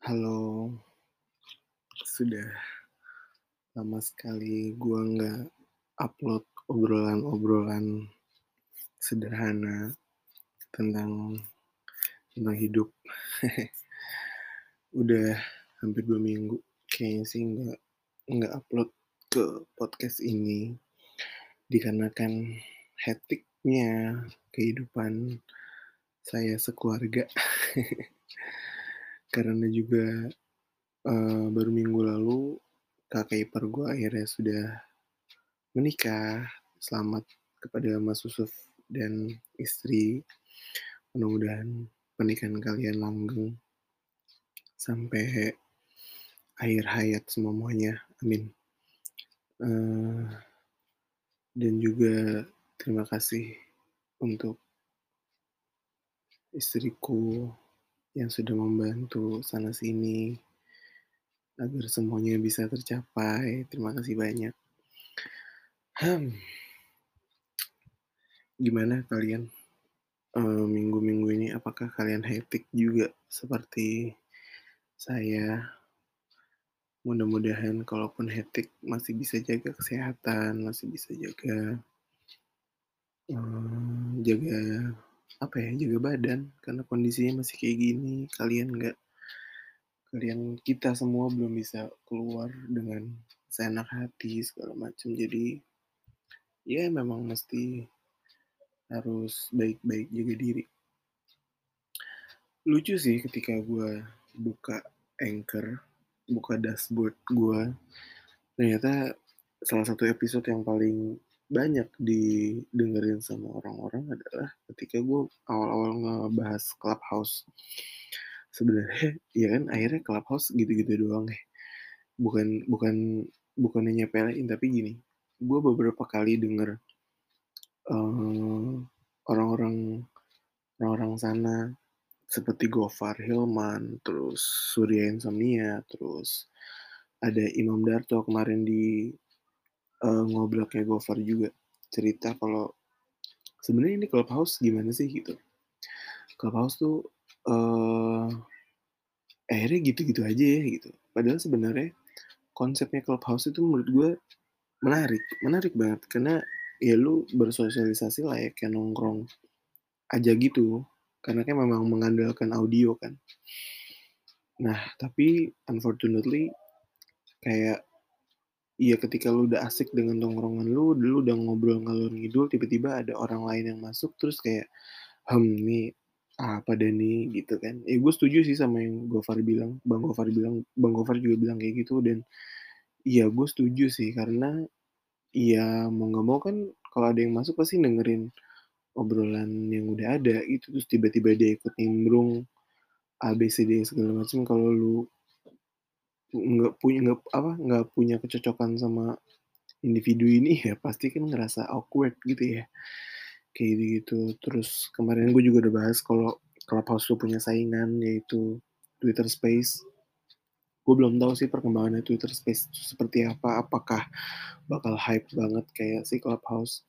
Halo. Sudah lama sekali gua nggak upload obrolan-obrolan sederhana tentang tentang hidup. Udah hampir 2 minggu kayaknya sih nggak nggak upload ke podcast ini, dikarenakan hectic-nya kehidupan saya sekeluarga. Karena juga, eee, baru minggu lalu kakak ipar gua akhirnya sudah menikah. Selamat kepada Mas Susuf dan istri. Mudah-mudahan pernikahan kalian langgeng sampai akhir hayat semoga-moga, amin. Eee, dan juga terima kasih untuk istriku yang sudah membantu sana sini agar semuanya bisa tercapai. Terima kasih banyak. Hmm. Gimana kalian, eee, minggu-minggu ini? Apakah kalian hectic juga seperti saya? Mudah-mudahan kalaupun hectic masih bisa jaga kesehatan, masih bisa jaga eee, jaga apa ya, jaga badan karena kondisinya masih kayak gini. Kalian nggak kalian kita semua belum bisa keluar dengan seenak hati segala macam. Jadi, ya memang mesti harus baik-baik jaga diri. Lucu sih ketika gua buka Anchor, buka dashboard gua, ternyata salah satu episode yang paling banyak didengerin sama orang-orang adalah ketika gua awal-awal ngebahas Clubhouse. Sebenarnya ya kan akhirnya Clubhouse gitu-gitu doang ya. Bukan bukan bukannya nyepelein, tapi gini, gua beberapa kali denger, eee, orang-orang orang-orang sana seperti Gofar Hilman, terus Surya Insomnia, terus ada Imam Darto kemarin di, eee, Ngobrolnya Gofar juga cerita kalau sebenarnya ini Clubhouse gimana sih gitu. Clubhouse tuh, eee, akhirnya gitu-gitu aja ya gitu. Padahal sebenarnya konsepnya Clubhouse itu menurut gua menarik, menarik banget karena ya lu bersosialisasi layaknya nongkrong aja gitu, karena kan memang mengandalkan audio kan. Nah, tapi unfortunately kayak ya ketika lu udah asik dengan tongkrongan lu, lu udah ngobrol ngalor ngidul, tiba-tiba ada orang lain yang masuk terus kayak, "Hmm, nih apa dah nih?" Gitu kan. Ya gua setuju sih sama yang Gofar bilang, Bang Gofar bilang Bang Gofar juga bilang kayak gitu dan iya gua setuju sih karena ya mau nggak mau kan kalau ada yang masuk pasti dengerin obrolan yang udah ada gitu, terus tiba-tiba dia ikut nimbrung A, B, C, D, segala macam kalau lu nggak punya nggak apa, nggak punya kecocokan sama individu ini ya pasti kan ngerasa awkward gitu ya. Kayak gitu-gitu. Terus kemarin gua juga udah bahas kalau Clubhouse tuh punya saingan yaitu Twitter Space. Gua belum tahu sih perkembangannya Twitter Space seperti apa, apakah bakal hype banget kayak si Clubhouse.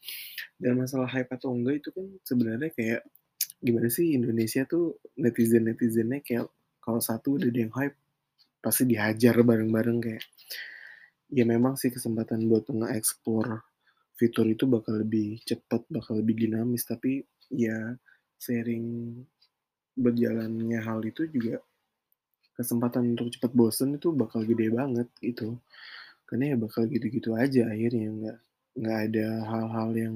Dan masalah hype atau enggak itu kan sebenarnya kayak gimana sih Indonesia tuh netizen-netizennya kayak kalau satu udah ada yang hype pasti dihajar bareng-bareng kayak ya memang sih kesempatan buat nge-explore fitur itu bakal lebih cepet, bakal lebih dinamis, tapi ya seiring berjalannya hal itu juga kesempatan untuk cepet bosen itu bakal gede banget gitu. Karena ya bakal gitu-gitu aja akhirnya, nggak nggak ada hal-hal yang,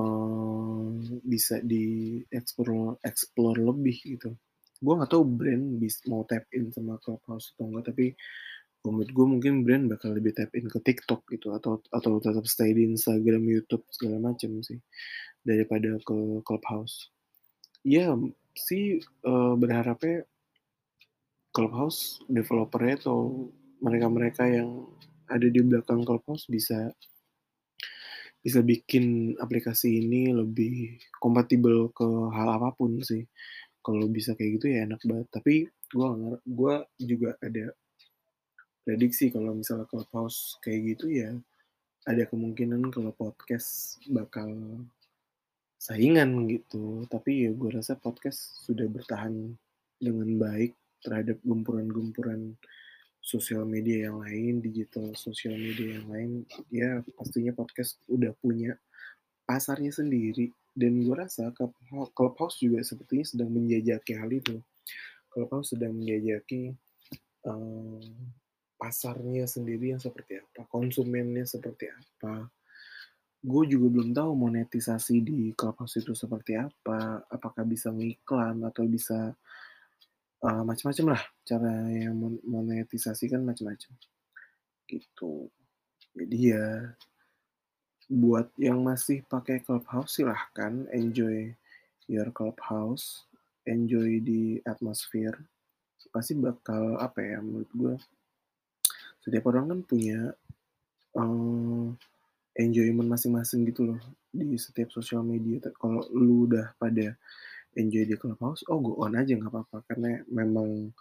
eee, bisa di-explore explore lebih gitu. Gua nggak tahu brand bis mau tap in sama Clubhouse atau enggak, tapi menurut gua mungkin brand bakal lebih tap in ke TikTok gitu atau atau tetap stay di Instagram, YouTube, segala macam sih, daripada ke Clubhouse. Iya sih, eee, berharapnya Clubhouse developer-nya atau mereka-mereka yang ada di belakang Clubhouse bisa bisa bikin aplikasi ini lebih kompatibel ke hal apa pun sih. Kalau bisa kayak gitu ya enak banget, tapi nger gua juga ada prediksi kalau misalnya Clubhouse kayak gitu ya ada kemungkinan kalau podcast bakal saingan gitu. Tapi ya gua rasa podcast sudah bertahan dengan baik terhadap gempuran-gempuran sosial media yang lain, digital sosial media yang lain, ya pastinya podcast udah punya pasarnya sendiri dan gue rasa Clubhouse juga sepertinya sedang menjajaki hal itu. Clubhouse sedang menjajaki um, pasarnya sendiri yang seperti apa, konsumennya seperti apa. Gue juga belum tahu monetisasi di Clubhouse itu seperti apa, apakah bisa ngiklan atau bisa uh, macam-macam lah cara yang monetisasi kan macam-macam gitu jadi ya buat yang masih pakai clubhouse silahkan enjoy your clubhouse enjoy di atmosfer. Pasti bakal apa ya menurut gue setiap orang kan punya um, enjoyment masing-masing gitu loh di setiap sosial media. Kalau lu udah pada enjoy di Clubhouse, oh go on aja nggak apa-apa. Karena memang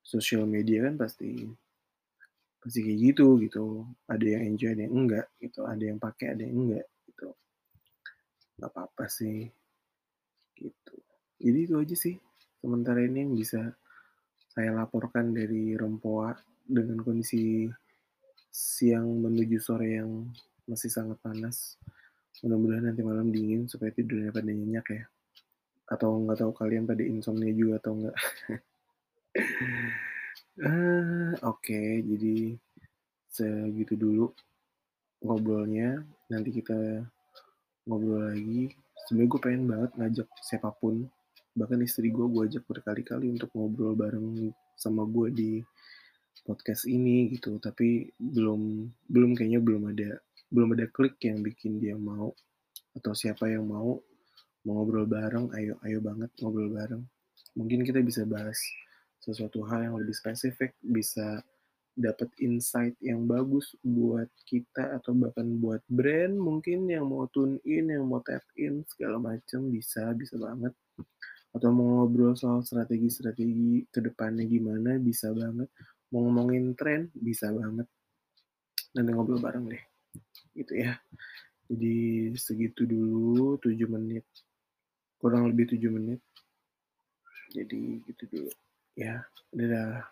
sosial media kan pasti pasti kayak gitu gitu. Ada yang enjoy, ada yang enggak gitu. Ada yang pakai, ada yang enggak gitu. Nggak apa-apa sih gitu. Jadi itu aja sih sementara ini yang bisa saya laporkan dari Rempoa dengan kondisi siang menuju sore yang masih sangat panas. Mudah-mudahan nanti malam dingin supaya tidurnya pada nyenyak ya atau nggak tahu kalian pada insomnia juga atau enggak uh, oke jadi segitu dulu ngobrolnya. Nanti kita ngobrol lagi. Sebenarnya gue pengen banget ngajak siapa pun bahkan istri gue gue ajak berkali-kali untuk ngobrol bareng sama gue di podcast ini gitu. Tapi belum belum kayaknya belum ada belum ada klik yang bikin dia mau atau siapa yang mau mau ngobrol bareng, ayo ayo banget ngobrol bareng. Mungkin kita bisa bahas sesuatu hal yang lebih spesifik, bisa dapat insight yang bagus buat kita atau bahkan buat brand mungkin yang mau tune in, yang mau tap in segala macam bisa bisa banget. Atau mau ngobrol soal strategi-strategi ke depannya gimana bisa banget. Mau ngomongin tren bisa banget. Nanti ngobrol bareng deh. Gitu ya. Jadi segitu dulu 7 menit kurang lebih tujuh menit jadi gitu dulu ya dadah